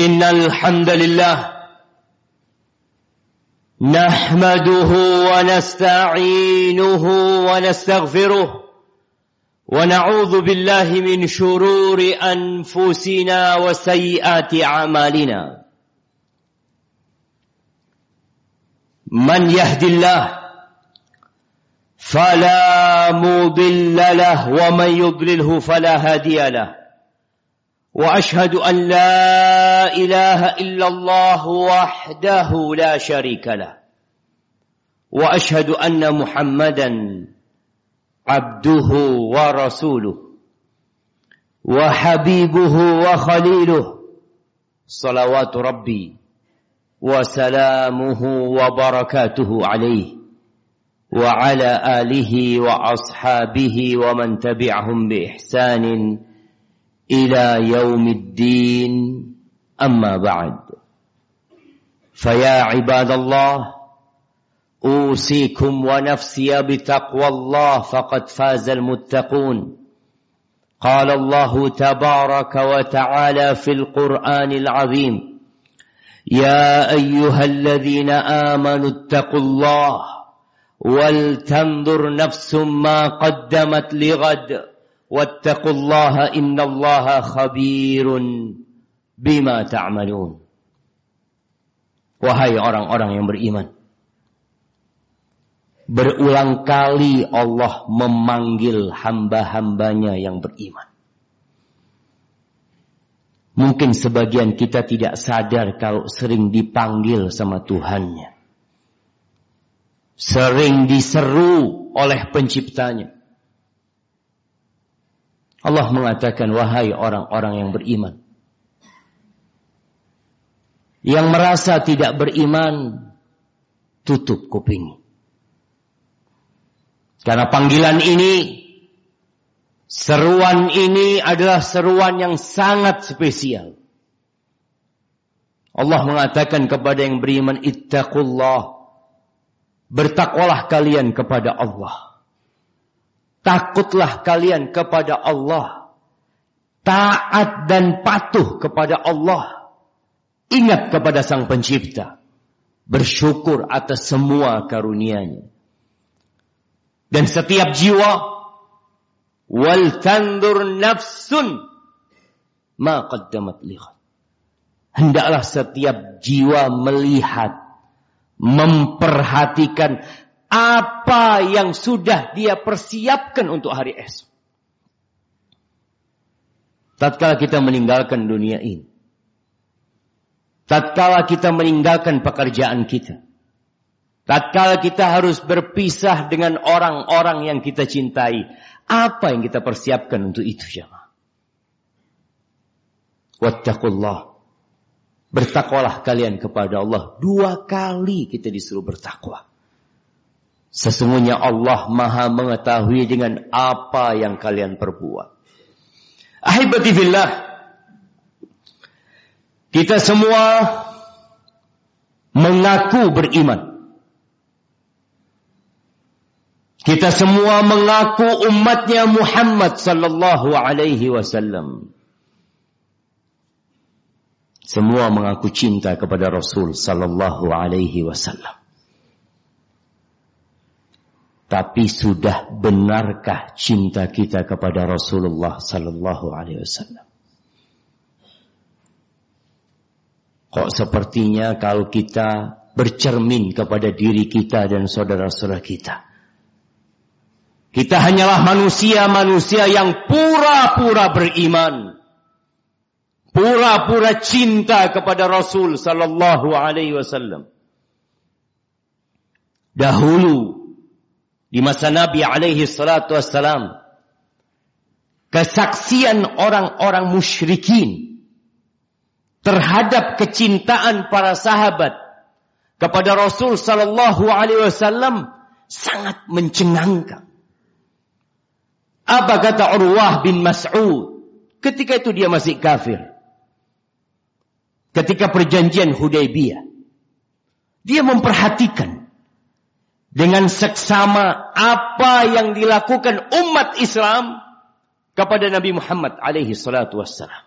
إن الحمد لله نحمده ونستعينه ونستغفره ونعوذ بالله من شرور أنفسنا وسيئات أعمالنا من يهد الله فلا مضل له ومن يضلله فلا هادي له وأشهد أن لا إله إلا الله وحده لا شريك له. وأشهد أن محمدا عبده ورسوله وحبيبه وخليله. صلوات ربي وسلامه وبركاته عليه وعلى آله وأصحابه ومن تبعهم بإحسان إلى يوم الدين. أما بعد فيا عباد الله أوصيكم ونفسي بتقوى الله فقد فاز المتقون. قال الله تبارك وتعالى في القرآن العظيم يا أيها الذين آمنوا اتقوا الله ولتنظر نفس ما قدمت لغد. واتقوا الله إن الله خبير بما تعملون Wahai orang-orang yang beriman. Berulang kali Allah memanggil hamba-hambanya yang beriman. Mungkin sebagian kita tidak sadar kalau sering dipanggil sama Tuhannya. Sering diseru oleh penciptanya. Allah mengatakan, wahai orang-orang yang beriman. Yang merasa tidak beriman, tutup kuping. Karena panggilan ini, seruan ini adalah seruan yang sangat spesial. Allah mengatakan kepada yang beriman, ittaqullah. Bertakwalah kalian kepada Allah. Takutlah kalian kepada Allah. Taat dan patuh kepada Allah. Ingat kepada sang pencipta. Bersyukur atas semua karunia-Nya. Dan setiap jiwa wal tandur nafsun ma qaddamat lihat. Hendaklah setiap jiwa melihat, memperhatikan apa yang sudah dia persiapkan untuk hari esok. Tatkala kita meninggalkan dunia ini. Tatkala kita meninggalkan pekerjaan kita. Tatkala kita harus berpisah dengan orang-orang yang kita cintai. Apa yang kita persiapkan untuk itu jemaah? Wattaqullah. Bertakwalah kalian kepada Allah. Dua kali kita disuruh bertakwa. Sesungguhnya Allah maha mengetahui dengan apa yang kalian perbuat. Ahibati fillah. Kita semua mengaku beriman. Kita semua mengaku umatnya Muhammad sallallahu alaihi wasallam. Semua mengaku cinta kepada Rasul sallallahu alaihi wasallam. Tapi sudah benarkah cinta kita kepada Rasulullah sallallahu alaihi wasallam? Kok sepertinya kalau kita bercermin kepada diri kita dan saudara-saudara kita. Kita hanyalah manusia-manusia yang pura-pura beriman. Pura-pura cinta kepada Rasul sallallahu alaihi wasallam. Dahulu di masa Nabi alaihi salatu wassalam kesaksian orang-orang musyrikin terhadap kecintaan para sahabat kepada Rasul sallallahu alaihi wasallam sangat mencengangkan. Apa kata Urwah bin Mas'ud ketika itu dia masih kafir? Ketika perjanjian Hudaybiyah. Dia memperhatikan dengan seksama apa yang dilakukan umat Islam kepada Nabi Muhammad alaihi salatu wassalam.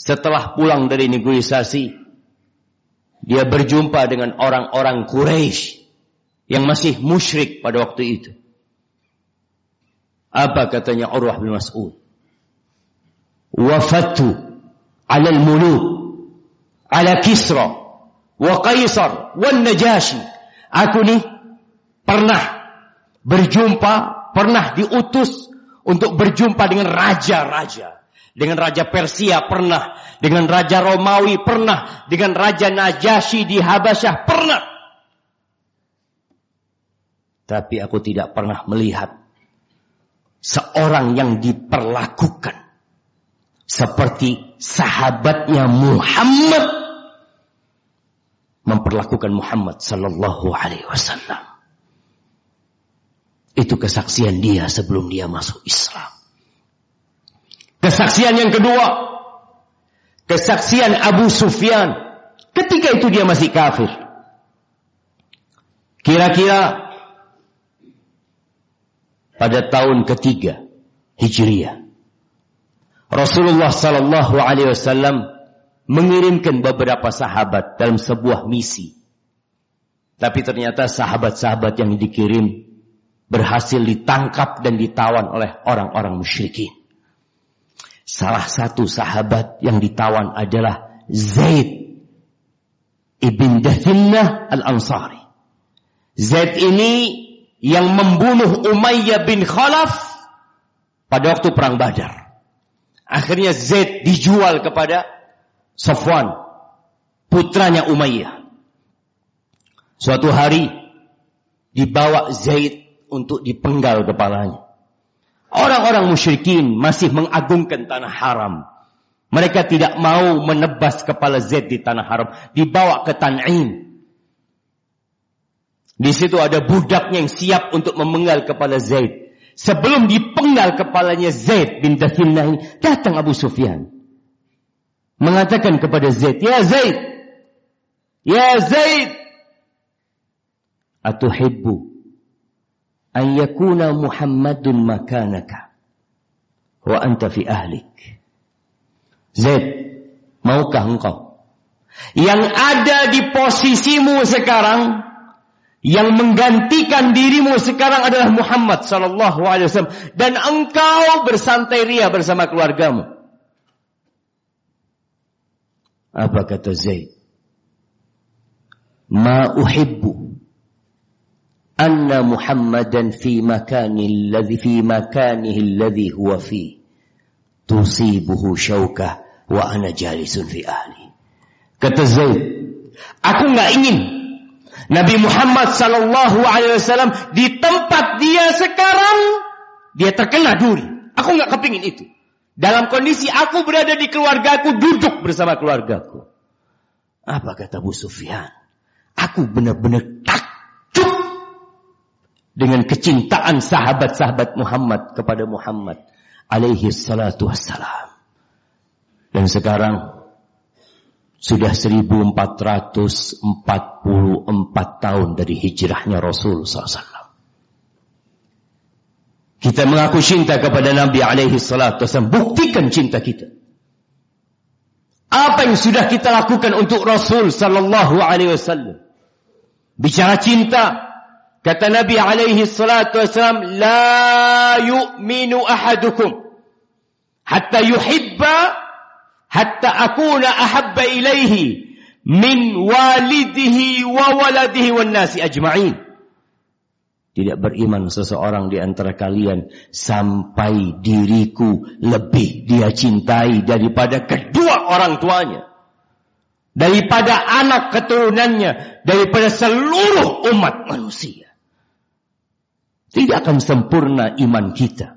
setelah pulang dari negosiasi, dia berjumpa dengan orang-orang Quraisy yang masih musyrik pada waktu itu. Apa katanya Urwah bin Mas'ud? Wafatu ala al-muluk ala Kisra wa Kaisar wa Najashi. Aku nih pernah berjumpa, pernah diutus untuk berjumpa dengan raja-raja dengan Raja Persia pernah. Dengan Raja Romawi pernah. Dengan Raja Najasyi di Habasyah pernah. Tapi aku tidak pernah melihat seorang yang diperlakukan seperti sahabatnya Muhammad memperlakukan Muhammad sallallahu alaihi wasallam. Itu kesaksian dia sebelum dia masuk Islam. Kesaksian yang kedua, kesaksian Abu Sufyan. Ketika itu dia masih kafir. Kira-kira pada tahun ketiga Hijriah. Rasulullah sallallahu alaihi wasallam mengirimkan beberapa sahabat dalam sebuah misi. Tapi ternyata sahabat-sahabat yang dikirim berhasil ditangkap dan ditawan oleh orang-orang musyrikin. Salah satu sahabat yang ditawan adalah Zaid ibn Dahinnah al-Ansari. Zaid ini yang membunuh Umayyah bin Khalaf pada waktu perang Badar. Akhirnya Zaid dijual kepada Safwan, putranya Umayyah. Suatu hari dibawa Zaid untuk dipenggal kepalanya. Orang-orang musyrikin masih mengagungkan tanah haram. Mereka tidak mau menebas kepala Zaid di tanah haram. Dibawa ke Tan'im. Di situ ada budaknya yang siap untuk memenggal kepala Zaid. Sebelum dipenggal kepalanya Zaid bin Dathinnah ini, datang Abu Sufyan. Mengatakan kepada Zaid, Ya Zaid, Ya Zaid, Atuhibbu an yakuna Muhammadun makanaka wa anta fi ahlik. Zaid, maukah engkau yang ada di posisimu sekarang yang menggantikan dirimu sekarang adalah Muhammad sallallahu alaihi wasallam dan engkau bersantai ria bersama keluargamu. Apa kata Zaid? Ma uhibbu anna Muhammadan fi makani alladhi fi makanihi alladhi huwa fi tusibuhu syauka wa ana jalisun fi ahli. Kata Zaid, aku nggak ingin Nabi Muhammad sallallahu alaihi wasallam di tempat dia sekarang dia terkena duri. Aku nggak kepingin itu. Dalam kondisi aku berada di keluargaku, duduk bersama keluargaku. Apa kata Abu Sufyan? Aku benar-benar takut dengan kecintaan sahabat-sahabat Muhammad kepada Muhammad alaihi salatu wassalam. Dan sekarang sudah 1444 tahun dari hijrahnya Rasul SAW. Kita mengaku cinta kepada Nabi alaihi salatu wassalam. Buktikan cinta kita. Apa yang sudah kita lakukan untuk Rasul sallallahu alaihi wasallam? Bicara cinta, Kata Nabi alaihi salatu wasalam, La yu'minu ahadukum. Hatta yuhibba, hatta akuna ahabba ilaihi. Min walidihi wa waladihi wa nasi ajma'in. Tidak beriman seseorang di antara kalian sampai diriku lebih dia cintai daripada kedua orang tuanya. Daripada anak keturunannya. Daripada seluruh umat manusia. Tidak akan sempurna iman kita.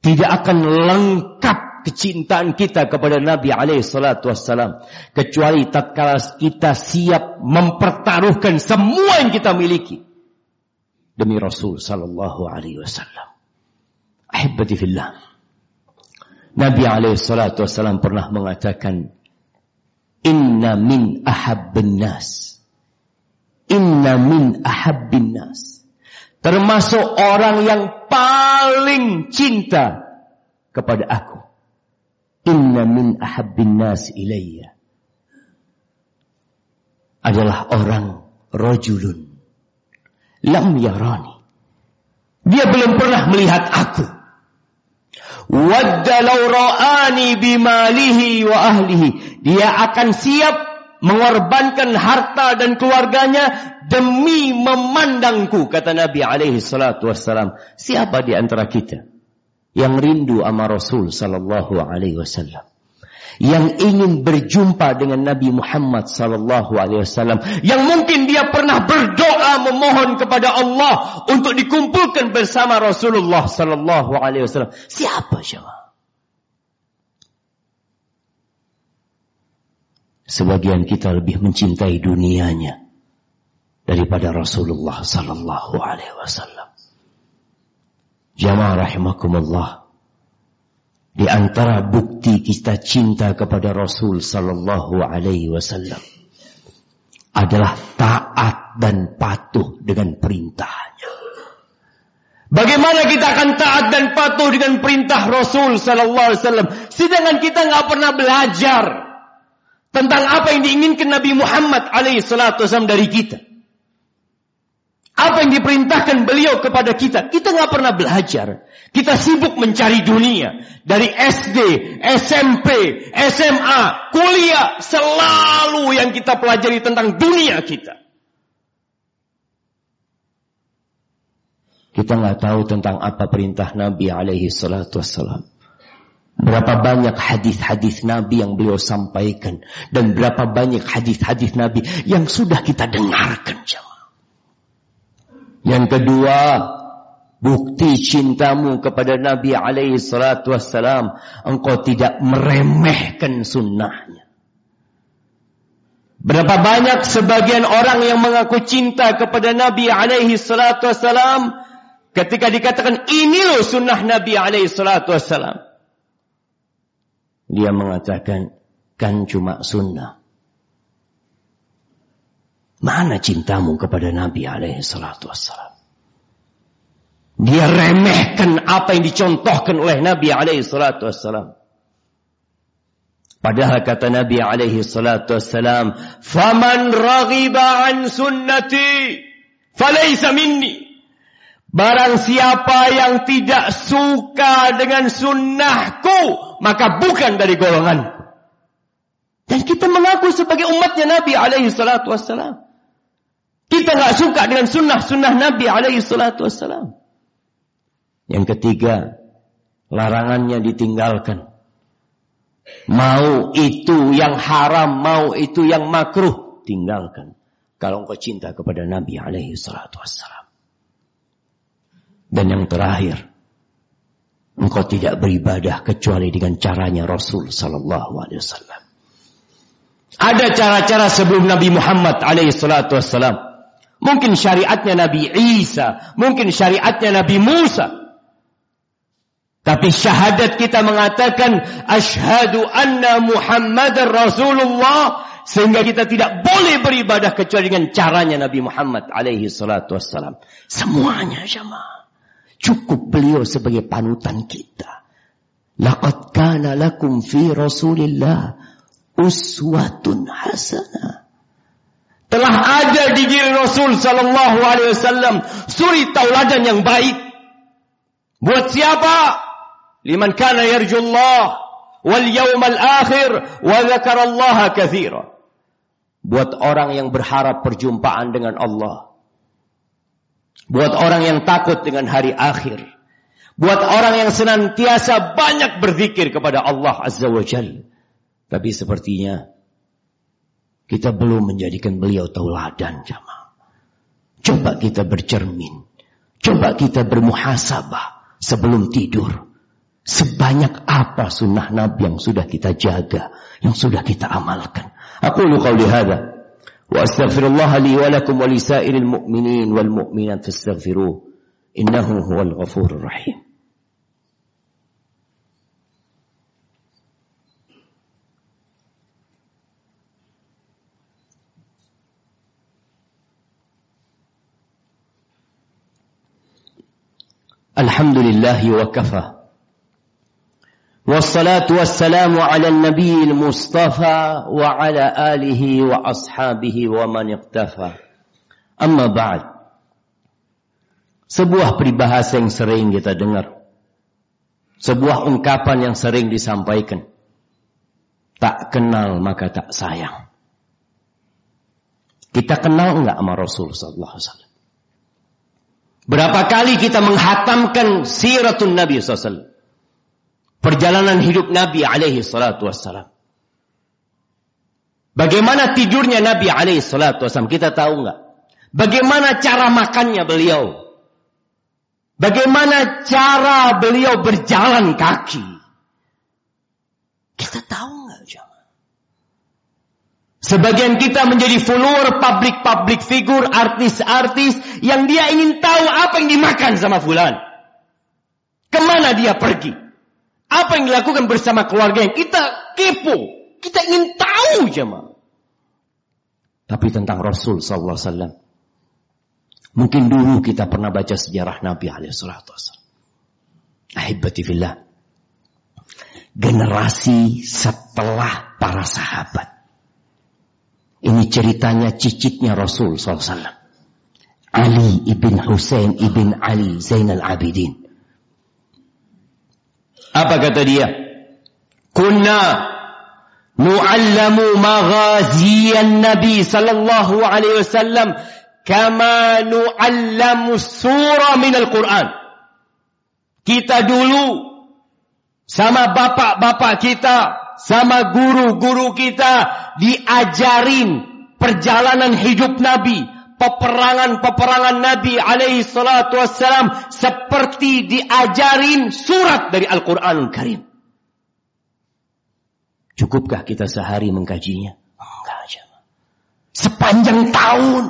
Tidak akan lengkap kecintaan kita kepada Nabi alaihi salatu wassalam. Kecuali tatkala kita siap mempertaruhkan semua yang kita miliki. Demi Rasul sallallahu alaihi wasallam. Ahibati fillah. Nabi alaihi salatu wassalam pernah mengatakan. Inna min ahabbin nas. Inna min ahabbin nas Termasuk orang yang paling cinta kepada aku. inna min ahabbin nas ilayya adalah orang rojulun lam yarani. Dia belum pernah melihat aku. Wadda law ra'ani bimalihi wa ahlihi. Dia akan siap mengorbankan harta dan keluarganya demi memandangku kata Nabi alaihi salatu wassalam. Siapa di antara kita yang rindu sama Rasul sallallahu alaihi wasallam? Yang ingin berjumpa dengan Nabi Muhammad wasallam yang mungkin dia pernah berdoa memohon kepada Allah untuk dikumpulkan bersama Rasulullah sallallahu alaihi siapa siapa Sebagian kita lebih mencintai dunianya daripada Rasulullah sallallahu alaihi wasallam. Jamaah rahimakumullah. Di antara bukti kita cinta kepada Rasul sallallahu alaihi wasallam adalah taat dan patuh dengan perintahnya. Bagaimana kita akan taat dan patuh dengan perintah Rasul sallallahu alaihi wasallam sedangkan kita nggak pernah belajar tentang apa yang diinginkan Nabi Muhammad alaihi wasallam dari kita. Apa yang diperintahkan beliau kepada kita, kita nggak pernah belajar. Kita sibuk mencari dunia. Dari SD, SMP, SMA, kuliah, selalu yang kita pelajari tentang dunia kita. Kita nggak tahu tentang apa perintah Nabi alaihi salatu wassalam. Berapa banyak hadis-hadis Nabi yang beliau sampaikan. Dan berapa banyak hadis-hadis Nabi yang sudah kita dengarkan jemaah. Yang kedua, bukti cintamu kepada Nabi alaihi salatu wassalam. Engkau tidak meremehkan sunnahnya. Berapa banyak sebagian orang yang mengaku cinta kepada Nabi alaihi salatu wassalam. Ketika dikatakan ini loh sunnah Nabi alaihi salatu wassalam. Dia mengatakan kan cuma sunnah. Mana cintamu kepada Nabi alaihi salatu wassalam? Dia remehkan apa yang dicontohkan oleh Nabi alaihi salatu wassalam. Padahal kata Nabi alaihi salatu wassalam, "Faman raghiba an sunnati falaysa minni." Barang siapa yang tidak suka dengan sunnahku, maka bukan dari golongan. Dan kita mengaku sebagai umatnya Nabi alaihi salatu wassalam. Kita nggak suka dengan sunnah-sunnah Nabi alaihi salatu wassalam. Yang ketiga, larangannya ditinggalkan. Mau itu yang haram, mau itu yang makruh, tinggalkan. Kalau engkau cinta kepada Nabi alaihi salatu wassalam. Dan yang terakhir, engkau tidak beribadah kecuali dengan caranya Rasul sallallahu alaihi wasallam. Ada cara-cara sebelum Nabi Muhammad alaihi salatu wassalam. Mungkin syariatnya Nabi Isa, mungkin syariatnya Nabi Musa. Tapi syahadat kita mengatakan asyhadu anna Muhammad Rasulullah sehingga kita tidak boleh beribadah kecuali dengan caranya Nabi Muhammad alaihi salatu wassalam. Semuanya jemaah. Cukup beliau sebagai panutan kita. Laqad kana lakum fi Rasulillah uswatun hasanah. Telah ada di diri Rasul sallallahu alaihi wasallam suri tauladan yang baik. Buat siapa? Liman kana yarjullah wal yawmal akhir wa dzakarallaha katsira. Buat orang yang berharap perjumpaan dengan Allah. Buat orang yang takut dengan hari akhir. Buat orang yang senantiasa banyak berzikir kepada Allah Azza wa Jal. Tapi sepertinya kita belum menjadikan beliau tauladan jamaah. Coba kita bercermin. Coba kita bermuhasabah sebelum tidur. Sebanyak apa sunnah Nabi yang sudah kita jaga, yang sudah kita amalkan. Aku lu qawli hadha. Wa astaghfirullah li wa lakum wa lisairil mu'minin wal mu'minat fastaghfiruh. Innahu huwal ghafurur rahim. الحمد لله وكفى والصلاة والسلام على النبي المصطفى وعلى آله وأصحابه ومن اقتفى أما بعد sebuah peribahasa yang sering kita dengar sebuah ungkapan yang sering disampaikan tak kenal maka tak sayang kita kenal enggak sama Rasul sallallahu alaihi wasallam Berapa kali kita menghatamkan siratun Nabi wasallam perjalanan hidup Nabi alaihi salatu wassalam. Bagaimana tidurnya Nabi alaihi salatu wassalam? Kita tahu nggak? Bagaimana cara makannya beliau? Bagaimana cara beliau berjalan kaki? Kita tahu nggak, jamaah? Sebagian kita menjadi follower public-public figure, artis-artis yang dia ingin tahu apa yang dimakan sama fulan. Ke mana dia pergi? Apa yang dilakukan bersama keluarga yang kita kepo. Kita ingin tahu jemaah. Tapi tentang Rasul wasallam. Mungkin dulu kita pernah baca sejarah Nabi alaihi salatu. Ahibati fillah. Generasi setelah para sahabat. Ini ceritanya cicitnya Rasul SAW. Ali ibn Hussein ibn Ali Zainal Abidin. Apa kata dia? Kunna nu'allamu maghaziyan Nabi sallallahu alaihi wasallam kama nu'allamu surah min Al-Quran. Kita dulu sama bapak-bapak kita, sama guru-guru kita diajarin perjalanan hidup Nabi, peperangan-peperangan Nabi alaihi salatu wassalam seperti diajarin surat dari Al-Quranul Karim. Cukupkah kita sehari mengkajinya? Enggak aja. Sepanjang tahun.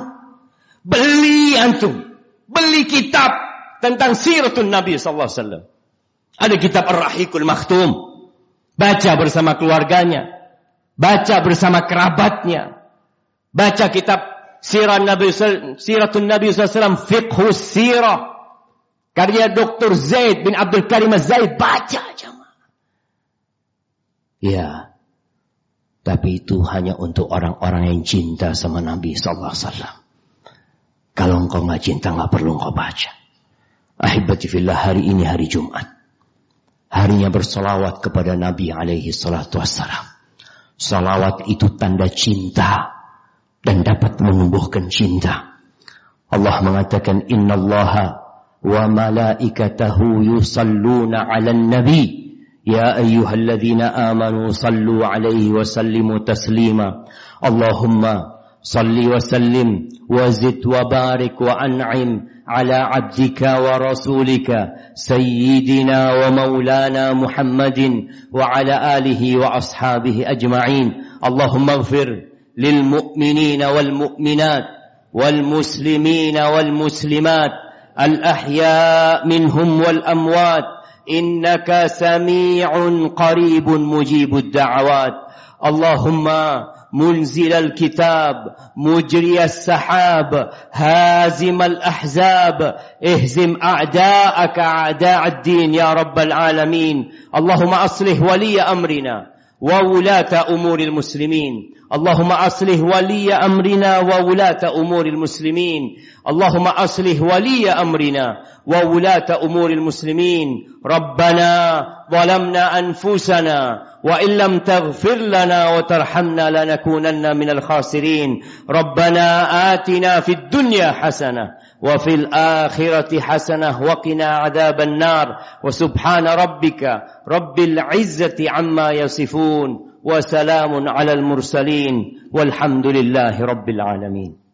Beli antum. Beli kitab tentang siratun Nabi sallallahu alaihi wasallam. Ada kitab Ar-Rahikul Maktum. Baca bersama keluarganya. Baca bersama kerabatnya. Baca kitab Sirah Nabi Siratun Nabi SAW Fiqhu Sirah Karya Dr. Zaid bin Abdul Karim Zaid Baca jemaah Ya Tapi itu hanya untuk orang-orang yang cinta sama Nabi SAW Kalau engkau nggak cinta nggak perlu engkau baca Ahibati fillah hari ini hari Jumat Harinya bersolawat kepada Nabi alaihi salatu wassalam Salawat itu tanda cinta dan dapat menumbuhkan cinta. Allah mengatakan innallaha wa malaikatahu yusalluna 'alan nabi ya ayyuhalladzina amanu sallu 'alaihi wa sallimu taslima. Allahumma zid wa barik wa an'im على عبدك ورسولك سيدنا ومولانا محمد وعلى آله وأصحابه أجمعين. اللهم اغفر للمؤمنين والمؤمنات والمسلمين والمسلمات الأحياء منهم والأموات. إنك سميع قريب مجيب الدعوات. اللهم منزل الكتاب مجري السحاب هازم الأحزاب اهزم أعداءك أعداء الدين يا رب العالمين. اللهم أصلح ولي أمرنا وولاة أمور المسلمين. اللهم أصلح ولي أمرنا وولاة أمور المسلمين. اللهم أصلح ولي أمرنا وولاة أمور المسلمين. ربنا ظلمنا أنفسنا وإن لم تغفر لنا وترحمنا لنكونن من الخاسرين. ربنا آتنا في الدنيا حسنة وفي الآخرة حسنة وقنا عذاب النار. وسبحان ربك رب العزة عما يصفون وسلام على المرسلين. والحمد لله رب العالمين.